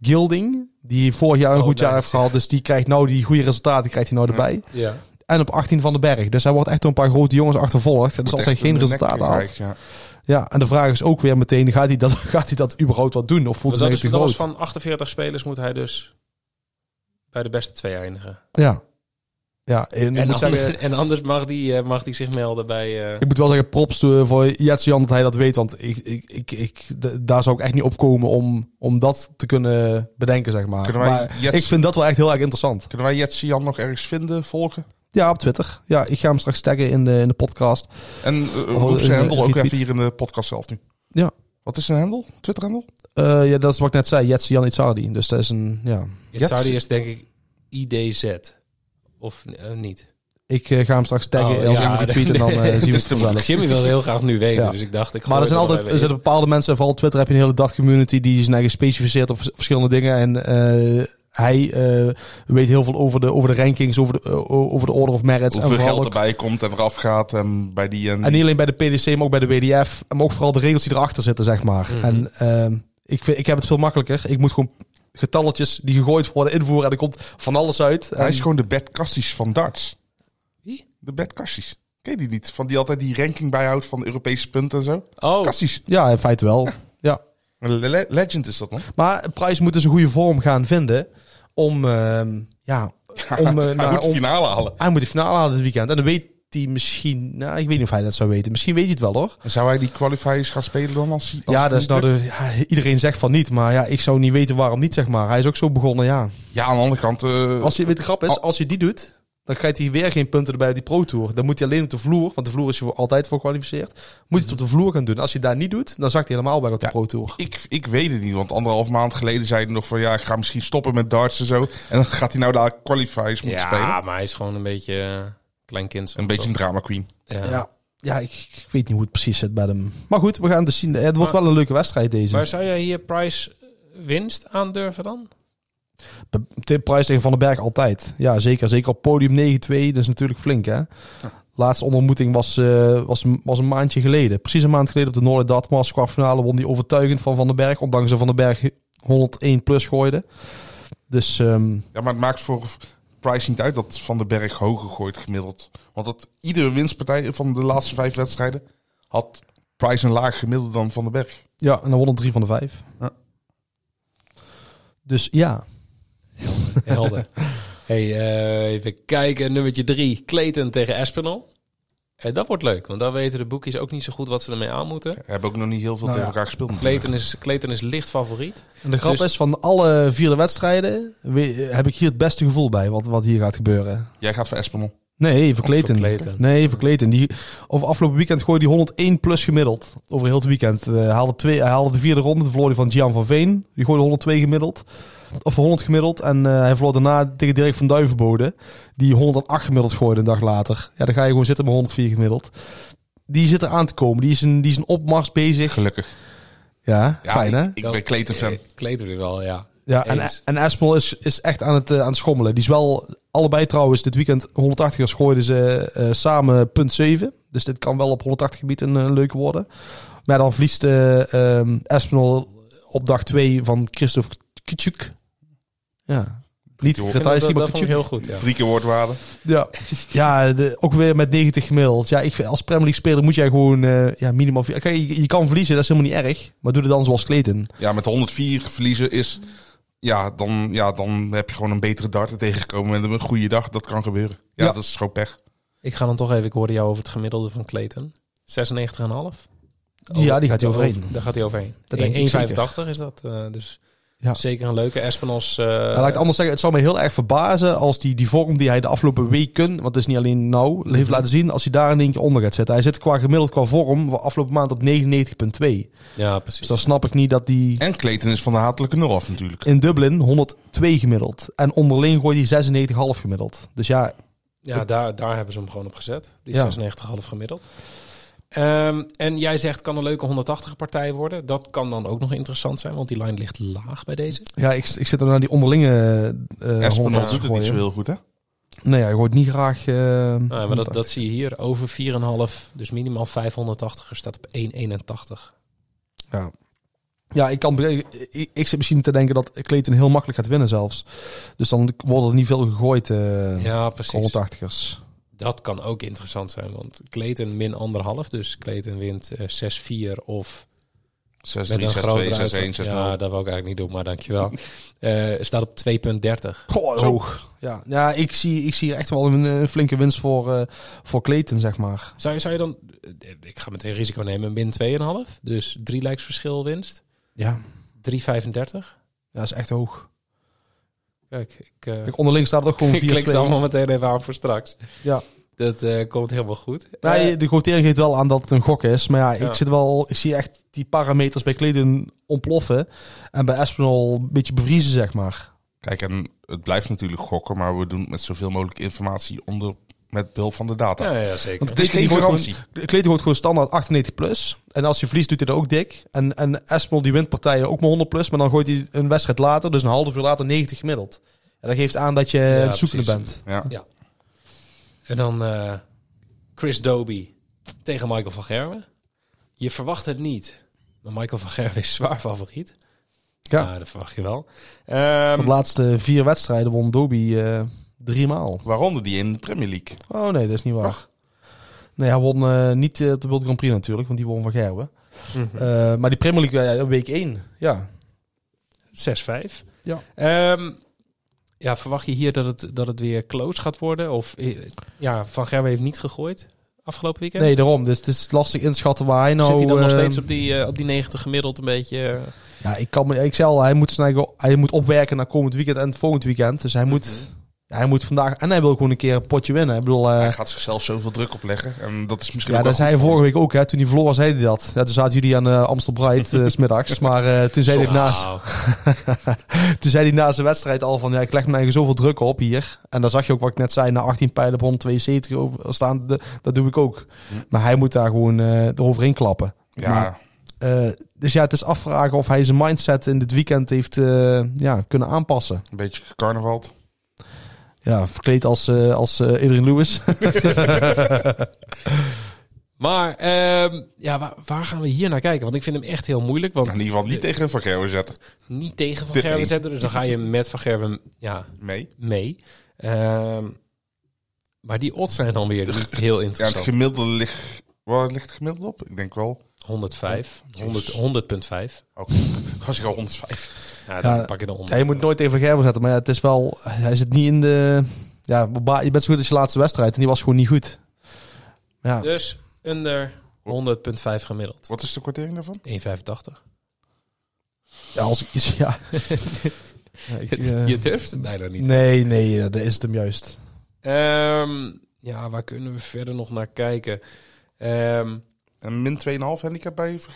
Gilding. Die vorig jaar een Oh, goed jaar heeft gehad. Dus die krijgt nou die goede resultaten krijgt hij nou erbij. Ja. En op 18 van de berg. Dus hij wordt echt door een paar grote jongens achtervolgd. En dus als hij geen resultaten haalt. bereikt, Ja. Ja, en de vraag is ook weer meteen, gaat hij dat, gaat hij dat überhaupt wat doen? Of voelt Maar hij dat, is, te dat was groot? van 48 spelers moet hij dus bij de beste twee eindigen. Ja. Ja, en, En, anders, zeggen, en anders mag die, eh, mag die zich melden bij... eh, ik moet wel zeggen, props eh, voor Jetsi-Jan dat hij dat weet. Want ik, ik, ik, ik, daar zou ik echt niet opkomen om, om dat te kunnen bedenken, zeg maar. Wij maar Jets- ik vind dat wel echt heel erg interessant. Kunnen wij Jetsi Jan nog ergens vinden, volgen? Ja, op Twitter. Ja, ik ga hem straks taggen in de, in de podcast. En uh, roep zijn eh, ook even hier in de podcast zelf nu. Ja. Wat is zijn handle? Twitter handle? Eh, ja, dat is wat ik net zei. Jetsi-Jan Itzardi. Dus dat is een, ja... Itzardi is denk ik IDZ. Of eh, niet. Ik eh, ga hem straks taggen. Oh, als ja, ik hem retweet en dan eh, nee, zien we het is vanzelf. Jimmy wilde heel graag nu weten, Ja. dus ik dacht... Ik Maar er zijn altijd er zitten bepaalde mensen, vooral op Twitter heb je een hele dag community die zijn eigen specificeert op vers- verschillende dingen. En eh, hij eh, weet heel veel over de, over de rankings, over de, over de order of merits. en Hoeveel vooral geld ook, erbij komt en eraf gaat en bij die en, en niet alleen bij de PDC, maar ook bij de WDF. Maar ook vooral de regels die erachter zitten, zeg maar. Mhm. En ehm, ik, vind, ik heb het veel makkelijker. Ik moet gewoon getalletjes die gegooid worden invoeren en er komt van alles uit. Hij En- is gewoon de Bert Cassis van darts. Wie? De Bert Cassis. Ken je die niet? Van die altijd die ranking bijhoudt van de Europese punten en zo. Oh, Fantastisch. Ja, in feite wel. Ja. Legend is dat man. Maar Price moet dus een goede vorm gaan vinden om, ehm, ja, om, eh, Hij naar- moet de om- finale halen. hij moet de finale halen dit weekend. En dan weet hij misschien, nou, ik weet niet of hij dat zou weten. Misschien weet hij het wel hoor. En zou hij die qualifiers gaan spelen dan als hij... als ja, dat is nou de, ja, iedereen zegt van niet, maar ja, ik zou niet weten waarom niet, zeg maar. Hij is ook zo begonnen, ja. Ja, aan de andere kant... eh, Als je, weet de grap is, Al- als je die doet, dan krijgt hij weer geen punten erbij op die Pro Tour. Dan moet hij alleen op de vloer, want de vloer is je voor altijd voor gekwalificeerd. Moet je het op de vloer gaan doen. Als je het daar niet doet, dan zakt hij helemaal bij op de Ja. Pro Tour. ik, ik weet het niet, want anderhalf maand geleden zei hij nog van... Ja, ik ga misschien stoppen met darts en zo. En dan gaat hij nou daar qualifiers moeten ja, spelen. maar hij is gewoon een beetje eh, klein kind. soms Een beetje een drama queen. Ja. Ja, ja ik, ik weet niet hoe het precies zit bij hem. Maar goed, we gaan dus zien. Het wordt Maar- wel een leuke wedstrijd deze. Maar zou jij hier Price winst aandurven dan? Tim Price tegen Van den Berg altijd. Ja, zeker. Zeker op podium 9-2. Dat is natuurlijk flink, hè? Laatste ontmoeting was, eh, was, was een maandje geleden. Precies een maand geleden op de Noord Dartmasters kwartfinale won die overtuigend van Van den Berg. Ondanks dat Van den Berg 101 plus gooide. Dus ehm, Ja, maar het maakt voor Price niet uit dat Van den Berg hoger gooit gemiddeld. Want dat iedere winstpartij van de laatste vijf wedstrijden had Price een laag gemiddelde dan Van den Berg. ja, en dan won het drie van de vijf. Ja. Dus ja. Helder. hey, eh, even kijken. Nummertje drie. Clayton tegen Espinal. Eh, dat wordt leuk, want dan weten de boekjes ook niet zo goed wat ze ermee aan moeten. We hebben ook nog niet heel veel Nou tegen ja. elkaar gespeeld. natuurlijk. Clayton is, Clayton is licht favoriet. En de grap Dus- is, van alle vierde wedstrijden we- heb ik hier het beste gevoel bij wat, wat hier gaat gebeuren. Jij gaat voor Espinel. Nee, verkleten. voor Clayton. Nee, verkleten. Die, over afgelopen weekend gooide die 101 plus gemiddeld. Over heel het weekend. Eh, Hij haalde, twee, hij haalde de vierde ronde. De verloor hij van Gian van Veen. Die gooide 102 gemiddeld. Of 100 gemiddeld. En eh, hij verloor daarna tegen Dirk van Duivenbode. Die 108 gemiddeld gooide een dag later. Ja, dan ga je gewoon zitten met 104 gemiddeld. Die zit er aan te komen. Die is een, die is een opmars bezig. Gelukkig. Ja, Ja, fijn hè? Ik, ik ben Clayton fan. Eh, wel, ja. Ja, en, en is, is echt aan het, eh, aan het schommelen. Die is wel allebei trouwens dit weekend 180ers gooiden ze eh, samen punt 7. Dus dit kan wel op 180 gebied een, een leuke worden. Maar dan verliest Espinel op dag 2 van Christophe Kitschuk. Ja, niet dat, maar dat vond ik heel goed, ja. Drie keer woordwaarde. Ja, ja de, ook weer met 90 gemiddeld. Ja, ik vind, als Premier League speler moet jij gewoon eh, ja, minimaal... Kijk, je, je kan verliezen, dat is helemaal niet erg. Maar doe het dan zoals Clayton. Ja, met 104 verliezen is... Ja dan, ja, dan heb je gewoon een betere darter tegengekomen. En een goede dag, dat kan gebeuren. Ja, Ja. dat is gewoon pech. Ik ga dan toch even, ik hoorde jou over het gemiddelde van Clayton. 96,5? Ja, die gaat hij overheen. Daar gaat hij overheen. Dat denk ik 1,85 is dat. eh, dus Ja. zeker een leuke. Espenos... eh, Ja, laat ik het anders zeggen, het zou mij heel erg verbazen als die, die vorm die hij de afgelopen weken, want het is niet alleen nou, heeft laten zien, als hij daar in één keer onder gaat zitten. Hij zit qua gemiddeld qua vorm afgelopen maand op 99,2. ja, precies. Dus dan snap ik niet dat die En Clayton is van de hatelijke nul af natuurlijk. in Dublin 102 gemiddeld. En onderling gooit hij 96,5 gemiddeld. Dus ja, Ja, daar, daar hebben ze hem gewoon op gezet. Die Ja. 96,5 gemiddeld. Ehm, en jij zegt, kan een leuke 180 partij worden. Dat kan dan ook nog interessant zijn, want die lijn ligt laag bij deze. ja ik, ik zit er naar die onderlinge uh, Espinal 180 doet het niet zo heel goed, hè? Nee, hij gooit niet graag... eh, Nou, maar dat, 180. dat zie je hier. Over 4,5, dus minimaal 580 staat op 1,81. Ja. Ja, ik, kan, ik, ik zit misschien te denken dat Clayton heel makkelijk gaat winnen zelfs. Dus dan worden er niet veel gegooid, eh Ja, precies. 180ers. Dat kan ook interessant zijn, want Clayton min anderhalf. Dus Clayton wint eh, 6-4 of 6-3, 6-2, 6-1, 6-0. met een grotere uitslag. Ja, dat wil ik eigenlijk niet doen, maar dankjewel. Eh staat op 2,30. Goh, hoog. Ja, ja ik, zie, ik zie echt wel een, een flinke winst voor, eh voor Clayton, zeg maar. Zou je, zou je dan, ik ga meteen risico nemen, min 2,5. Dus drie lijksverschil winst. Ja, 3,35. ja dat is echt hoog. Kijk, ik, eh, Kijk, onderling staat het ook gewoon ik klik ze 4-2. allemaal meteen even aan voor straks. Ja. Dat eh, komt helemaal goed. Ja, Eh, je- de quotering geeft wel aan dat het een gok is. Maar ja, Ja. ik zit wel, ik zie echt die parameters bij Clayton ontploffen. En bij Espinal een beetje bevriezen, zeg maar. Kijk, en het blijft natuurlijk gokken, maar we doen het met zoveel mogelijk informatie onder met behulp van de data. ja, ja, zeker. Want Het is Clayton geen die gooit garantie. gewoon- gooit gewoon standaard 98 plus. En als hij verliest, doet hij dat ook dik. En, en Espinal die wint partijen ook maar 100 plus. Maar dan gooit hij een wedstrijd later, dus een half uur later, 90 gemiddeld. En dat geeft aan dat je Ja, aan het zoeken precies. bent. Ja. En dan eh, Chris Doby tegen Michael van Gerwen. Je verwacht het niet. Maar Michael van Gerwen is zwaar favoriet. Ja. Ja, dat verwacht je wel. Ehm, de laatste vier wedstrijden won Dobie eh drie maal. Waaronder die in de Premier League. Oh nee, dat is niet waar. Nee, hij won eh, niet eh, op de World Grand Prix natuurlijk, want die won van Gerben. Eh, maar die Premier League, week 1, ja. 6-5. Ja. Ehm, ja, verwacht je hier dat het, dat het weer close gaat worden? Of ja, Van Gerwen heeft niet gegooid afgelopen weekend? Nee, daarom. Dus het is lastig inschatten waar hij nou... Zit hij dan nog steeds op die, op die 90 gemiddeld een beetje? Ja, ik kan me, ik zei al, hij moet, eigen- hij moet opwerken naar komend weekend en het volgend weekend. Dus hij moet, ja, hij moet vandaag, en hij wil gewoon een keer een potje winnen. Ik bedoel, eh, Hij gaat zichzelf zoveel druk opleggen. En dat is misschien ja, ook dat wel zei hij vorige week ook, hè. Toen hij verloor, zei hij dat. Ja, toen zaten jullie aan uh, Amstel Bright eh, 's smiddags. Maar eh, toen, zei hij na, Wauw. toen zei hij na zijn wedstrijd al van, ja, ik leg me eigen zoveel druk op hier. En dan zag je ook wat ik net zei, na 18 pijlen op 172 over- staan, de- dat doe ik ook. Maar hij moet daar gewoon eh eroverheen klappen. Ja, Maar- Eh, dus ja, het is afvragen of hij zijn mindset in dit weekend heeft eh, ja, kunnen aanpassen. een beetje carnaval. Ja, verkleed als, eh als eh, Adrian Lewis. Maar ehm, ja, waar, waar gaan we hier naar kijken? Want ik vind hem echt heel moeilijk. Want In ieder geval niet tegen Van Gerwen zetten. niet tegen Van Gerwen zetten. Dus dan ga je met Van Gerwen ja, Mee. mee. Ehm, maar die odds zijn dan weer niet heel Ja, het interessant. gemiddelde ligt... Waar ligt het gemiddelde op? Ik denk wel... 105, Jezus. 100, 100,5. Oké, was ik al 105. Ja, dan Ja, pak je de 100. ja, je moet nooit tegen Gerber zetten, maar ja, het is wel... Hij zit niet in de... Ja, je bent zo goed als je laatste wedstrijd en die was gewoon niet goed. Ja, Dus under 100,5 gemiddeld. Wat is de kwartering daarvan? 1,85. ja als ik iets... Ja. Ik, eh, Je durft het bijna niet. nee, nee, eh, dat is het hem juist. Ehm, ja, waar kunnen we verder nog naar kijken? Ehm, Een min 2,5 handicap bij? Of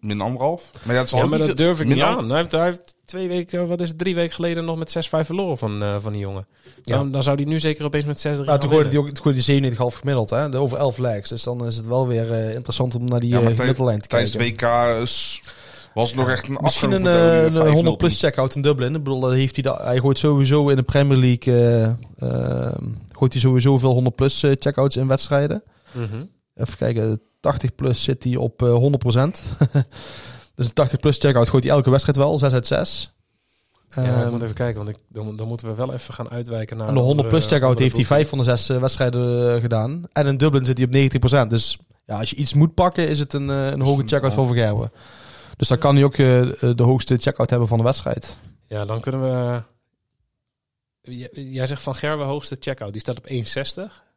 min anderhalf? Maar ja, het zal ja, maar niet- dat durf ik min niet an- aan. Hij heeft, hij heeft twee weken, wat is het, drie weken geleden nog met 6-5 verloren van, eh, van die jongen. Ja. Dan, dan zou hij nu zeker opeens met 6 Ja, toen gooide hij ook toen gooide hij 97,5 gemiddeld, hè? De over 11 legs. Dus dan is het wel weer eh, interessant om naar die Ja, tij- middellijn te Tijdens kijken. het WK was het nog echt een Misschien een, eh, een België, 100 5-0 plus checkout in Dublin. Ik bedoel, dat heeft hij, da- hij gooit sowieso in de Premier League eh, eh, gooit hij sowieso veel 100 plus eh, checkouts in wedstrijden. Mhm. Even kijken, 80 plus zit hij op eh 100% dus een 80 plus checkout gooit hij elke wedstrijd wel, 6 uit 6. Ja, ik Ehm, moet even kijken, want ik, dan, dan moeten we wel even gaan uitwijken naar... en de 100 plus checkout heeft hij andere 5 van de 6 wedstrijden eh, gedaan. En in Dublin zit hij op 90% Dus ja, als je iets moet pakken, is het een, eh, een hoge checkout voor Vergerwen. Dus dan kan hij ook eh, de hoogste checkout hebben van de wedstrijd. Ja, dan kunnen we... Jij zegt Van Gerwen hoogste checkout. Die staat op 1,60.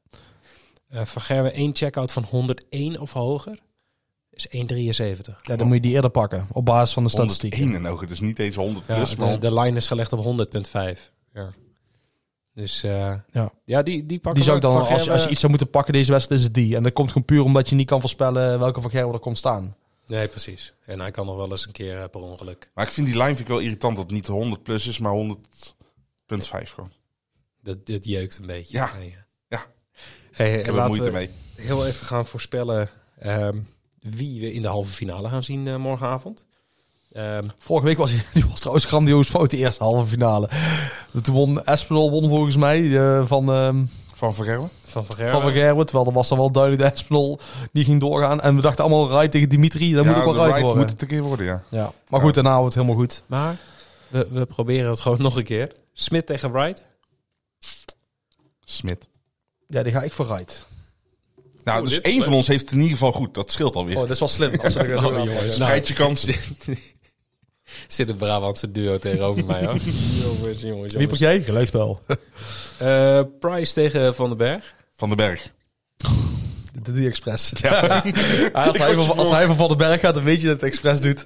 Eh van Gerwen één checkout van 101 of hoger. Is 1,73. Ja, dan moet je die eerder pakken, op basis van de statistieken. 101 en ogen, dus niet eens 100 Ja, plus. maar de, de line is gelegd op 100,5. Ja. Dus eh, Ja. ja, die, die pakken Die zou ik we. dan, Van als, je- als je Gerwen- iets zou moeten pakken deze wedstrijd, is het die. En dat komt gewoon puur omdat je niet kan voorspellen welke van Gerwen er komt staan. Nee, precies. En hij kan nog wel eens een keer eh, per ongeluk. Maar ik vind die line vind ik wel irritant dat het niet 100 plus is, maar 100.5 gewoon. Dat, dit jeukt een beetje. Ja. Nee, Ja. Hey, Ik heb laten moeite we mee. heel even gaan voorspellen ehm, wie we in de halve finale gaan zien eh, morgenavond. Ehm, Vorige week was hij, die was trouwens grandioos fout, de eerste halve finale. Toen won Espinol won volgens mij eh, van, ehm Van Van Gerwen? van Van van Gerwen. Van Gerwen. Terwijl er was dan wel duidelijk dat Espinol niet ging doorgaan. En we dachten allemaal Rijt tegen Dimitri, dat moet ook wel de Rijt worden. moet het een keer worden, ja. Ja. Maar goed, daarna wordt het helemaal goed. Maar we, we proberen het gewoon nog een keer. Smit tegen Wright. Smit. Ja, die ga ik voor Rijt. Nou, Oh, dus één van ons heeft het in ieder geval goed. Dat scheelt alweer. Oh, dat is wel slim. Als er zo Oh, pakken. Spreid je kans. Zit het Brabantse duo tegenover mij hoor. jongens, jongens, Wie pak jij? Gelijkspel. Eh, Price tegen Van den Berg. Van den Berg. Dat doe je expres. Ja. als, hij van, als hij van Van den Berg gaat, dan weet je dat het expres doet.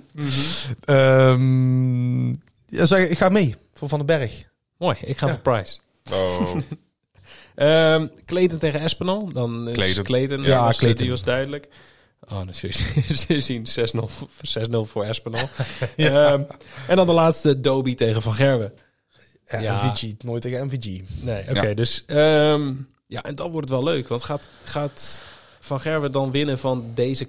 Ehm, ja, zeg, ik ga mee voor Van den Berg. Mooi, ik ga Ja. voor Price. Oh. Ehm Clayton tegen Espinal. Dan is. Clayton. Ja, Ja, was, Clayton. Die was duidelijk. Oh, dan je zien 6-0 6-0 voor Espinal. Ehm, en dan de laatste, Doby tegen Van Gerwen. Ja, Ja. MVG. Nooit tegen MVG. Nee, oké. dus ehm, ja, en dan wordt het wel leuk. Want gaat, gaat Van Gerwen dan winnen van deze?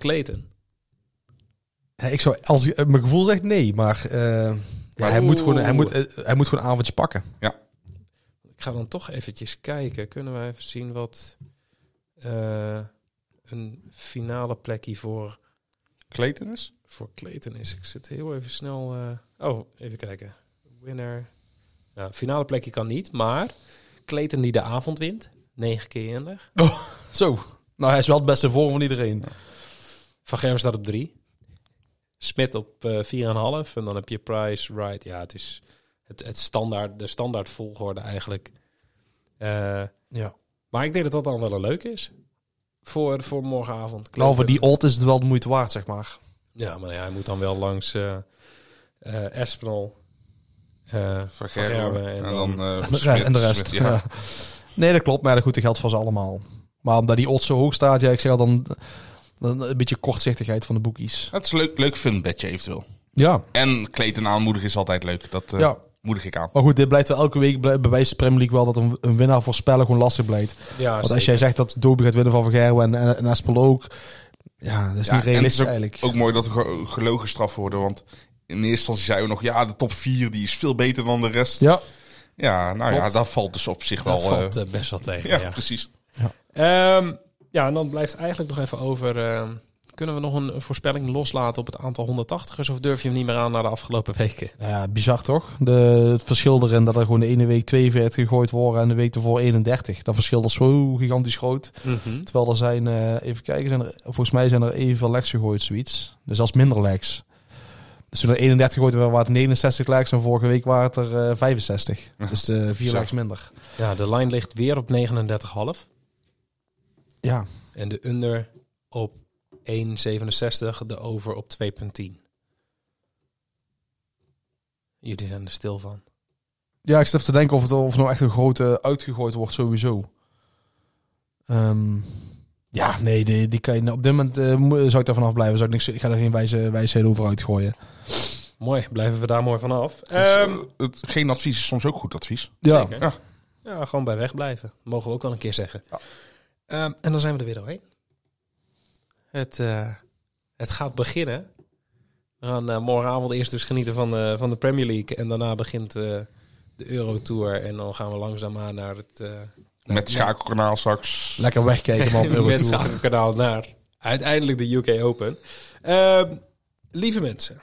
Ja, ik zou, als, ik- mijn gevoel zegt nee, maar, eh, ja, hij, moet gewoon, hij, moet, eh, hij moet gewoon een avondje pakken. Ik ga dan toch eventjes kijken. Kunnen we even zien wat eh, een finale plekje voor, Clayton is? voor Clayton is? Ik zit heel even snel... eh, oh, even kijken. Winner. Nou, finale plekje kan niet, maar Clayton die de avond wint. Negen keer in leg. Zo. Nou, hij is wel het beste voor van iedereen. Van Gerwen staat op 3. Smit op eh 4,5. En dan heb je Price, Wright. Ja, het is het, het standaard, de standaard volgorde eigenlijk. Eh, Ja. maar ik denk dat dat dan wel een leuk is. Voor, voor morgenavond. Nou, voor die odd is het wel de moeite waard, zeg maar. Ja, maar ja, hij moet dan wel langs eh eh Espinol. eh Van Van Gerwen. Gerwen En, en dan, dan- En de, Smit, en de rest. Smit, ja. ja. Nee, dat klopt. Maar goed, dat geldt voor ze allemaal. Maar omdat die odds zo hoog staat, ja, ik zeg al dan, dan een beetje kortzichtigheid van de boekies. Het is een leuk, leuk fun bedje eventueel. Ja, En kleten aanmoedigen is altijd leuk. Dat eh, Ja. Moedig ik aan. maar goed, dit blijft wel elke week bewijst de Premier League wel dat een, een winnaar voorspellen gewoon lastig blijft. ja, Want als jij zegt dat Dobie gaat winnen van Gerwen en, en, en Espel ook, ja, dat is Ja, niet en realistisch het is ook, eigenlijk. ook mooi dat er ge- gelogen straf worden. Want in eerste instantie zeiden we nog, ja, de top 4 die is veel beter dan de rest. Ja, Ja, nou ja, dat valt dus op zich dat wel. eh, valt eh, best wel tegen. ja, ja. precies. Ehm, ja, en dan blijft eigenlijk nog even over... ehm, kunnen we nog een voorspelling loslaten op het aantal 180ers? Of durf je hem niet meer aan na de afgelopen weken? Nou ja, bizar toch? De, het verschil erin dat er gewoon de ene week 42 gegooid worden en de week ervoor 31. Dat verschil is zo gigantisch groot. Terwijl er zijn, eh, even kijken, zijn er, volgens mij zijn er evenveel legs gegooid, zoiets. Dus zelfs minder legs. Dus toen er 31 gegooid werden, waren het 69 legs en vorige week waren het er eh, 65. Dus eh vier Zo. legs minder. Ja, de line ligt weer op 39,5. Ja, En de under op 1,67. De over op 2,10. Jullie zijn er stil van. ja ik zit even te denken of het of er nou echt een grote uitgegooid wordt sowieso. Ehm, ja, nee, die, die kan je, op dit moment eh, mo- zou ik daar vanaf blijven. Zou ik, niks, ik ga er geen wijze, wijsheden over uitgooien. Mooi, blijven we daar mooi vanaf. Dus, Ehm, eh, het, geen advies is soms ook goed advies. Ja, Zeker. Ja. Ja, gewoon bij weg blijven. Mogen we ook wel een keer zeggen. Ehm, en dan zijn we er weer doorheen. Het, eh, het gaat beginnen. We gaan eh, morgenavond eerst dus genieten van, de van de Premier League. En daarna begint eh, de Eurotour. En dan gaan we langzaamaan naar het... eh, naar- Met schakelkanaal straks. lekker wegkijken man. met schakelkanaal naar uiteindelijk de UK Open. Ehm, lieve mensen,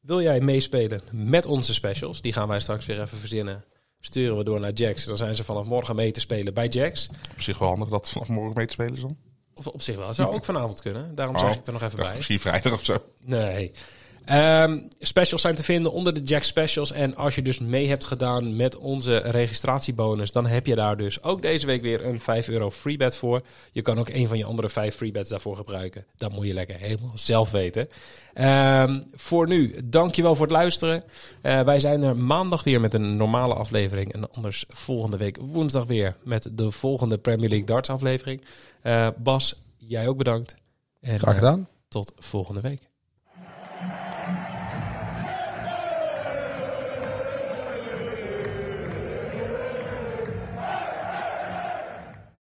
wil jij meespelen met onze specials? Die gaan wij straks weer even verzinnen. Sturen we door naar Jax. Dan zijn ze vanaf morgen mee te spelen bij Jax. Op zich wel handig dat vanaf morgen mee te spelen is dan. Of op zich wel. Zou ook vanavond kunnen. Daarom Oh, zeg ik het er nog even bij. misschien vrijdag of zo. Nee. Ehm, specials zijn te vinden onder de Jack Specials. En als je dus mee hebt gedaan met onze registratiebonus, dan heb je daar dus ook deze week weer een 5 euro freebet voor. Je kan ook een van je andere 5 freebets daarvoor gebruiken. Dat moet je lekker helemaal zelf weten. Ehm, voor nu, dankjewel voor het luisteren. Eh, wij zijn er maandag weer met een normale aflevering. En anders volgende week woensdag weer met de volgende Premier League Darts aflevering. Eh, Bas, jij ook bedankt. En, Graag eh, gedaan. tot volgende week.